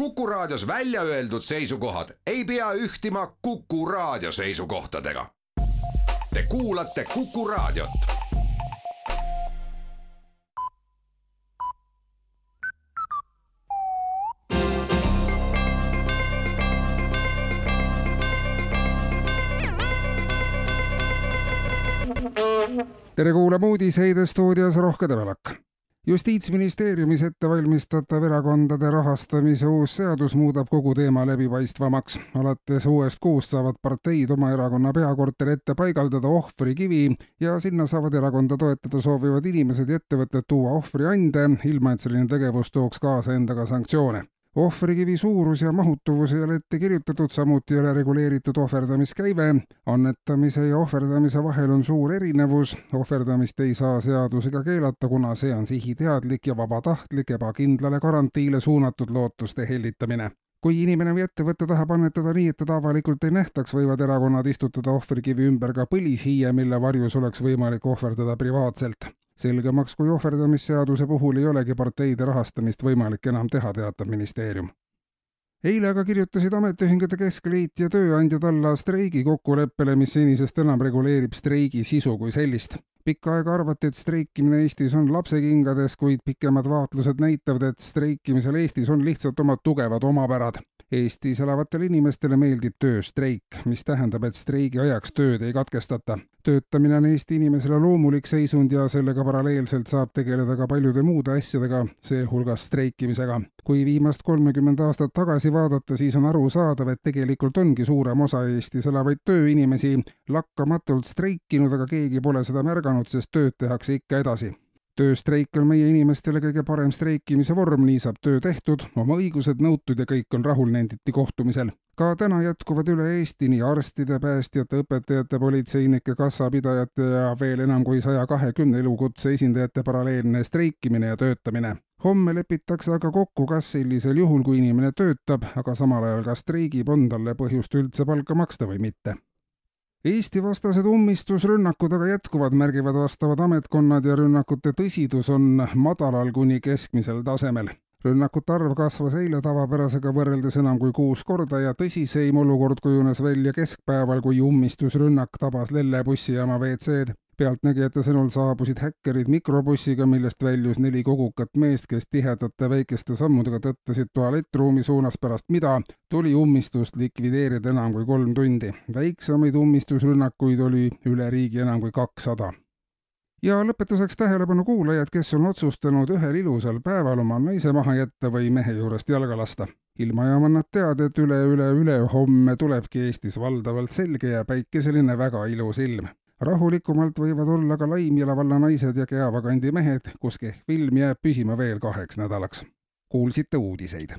Kuku Raadios välja öeldud seisukohad ei pea ühtima Kuku Raadio seisukohtadega. Te kuulate Kuku Raadiot. tere kuulama uudiseid stuudios Rohke Debelak justiitsministeeriumis ettevalmistatav erakondade rahastamise uus seadus muudab kogu teema läbipaistvamaks. alates uuest kuust saavad parteid oma erakonna peakorteri ette paigaldada ohvrikivi ja sinna saavad erakonda toetada soovivad inimesed ja ettevõtted tuua ohvriande, ilma et selline tegevus tooks kaasa endaga sanktsioone ohvrikivi suurus ja mahutavus ei ole ette kirjutatud, samuti ei ole reguleeritud ohverdamiskäive. annetamise ja ohverdamise vahel on suur erinevus. ohverdamist ei saa seadusega keelata, kuna see on sihiteadlik ja vabatahtlik ebakindlale garantiile suunatud lootuste hellitamine kui inimene või ettevõte tahab annetada nii, et teda avalikult ei nähtaks, võivad erakonnad istutada ohvrikivi ümber ka põlishiie, mille varjus oleks võimalik ohverdada privaatselt selgemaks kui ohverdamisseaduse puhul ei olegi parteide rahastamist võimalik enam teha, teatab ministeerium. eile aga kirjutasid Ametiühingute Keskliit ja tööandjad alla streigikokkuleppele, mis senisest enam reguleerib streigi sisu kui sellist. pikka aega arvati, et streikimine Eestis on lapsekingades, kuid pikemad vaatlused näitavad, et streikimisel Eestis on lihtsalt omad tugevad omapärad Eestis elavatele inimestele meeldib tööstreik, mis tähendab, et streigi ajaks tööd ei katkestata. töötamine on Eesti inimesele loomulik seisund ja sellega paralleelselt saab tegeleda ka paljude muude asjadega, sealhulgas streikimisega. kui viimast kolmekümmend aastat tagasi vaadata, siis on arusaadav, et tegelikult ongi suurem osa Eestis elavaid tööinimesi lakkamatult streikinud, aga keegi pole seda märganud, sest tööd tehakse ikka edasi tööstreik on meie inimestele kõige parem streikimise vorm, nii saab töö tehtud, oma õigused nõutud ja kõik on rahul, nenditi kohtumisel. ka täna jätkuvad üle Eesti nii arstide, päästjate, õpetajate, politseinike, kassapidajate ja veel enam kui saja kahekümne elukutse esindajate paralleelne streikimine ja töötamine homme lepitakse aga kokku, kas sellisel juhul, kui inimene töötab, aga samal ajal ka streigib, on talle põhjust üldse palka maksta või mitte Eesti-vastased ummistusrünnakud aga jätkuvad, märgivad vastavad ametkonnad ja rünnakute tõsidus on madalal kuni keskmisel tasemel. rünnakute arv kasvas eile tavapärasega võrreldes enam kui kuus korda ja tõsiseim olukord kujunes välja keskpäeval, kui ummistusrünnak tabas Lelle bussijaama WC-d pealtnägijate sõnul saabusid häkkerid mikrobussiga, millest väljus neli kogukat meest, kes tihedate väikeste sammudega tõttasid tualettruumi suunas, pärast mida tuli ummistust likvideerida enam kui kolm tundi. väiksemaid ummistusrünnakuid oli üle riigi enam kui kakssada ja lõpetuseks tähelepanu kuulajad, kes on otsustanud ühel ilusal päeval oma naise maha jätta või mehe juurest jalga lasta. ilmajaam annab teada, et üle-üle-ülehomme tulebki Eestis valdavalt selge ja päikeseline väga ilus ilm rahulikumalt võivad olla ka Laimjala valla naised ja Käava kandi mehed, kus kehv ilm jääb püsima veel kaheks nädalaks. kuulsite uudiseid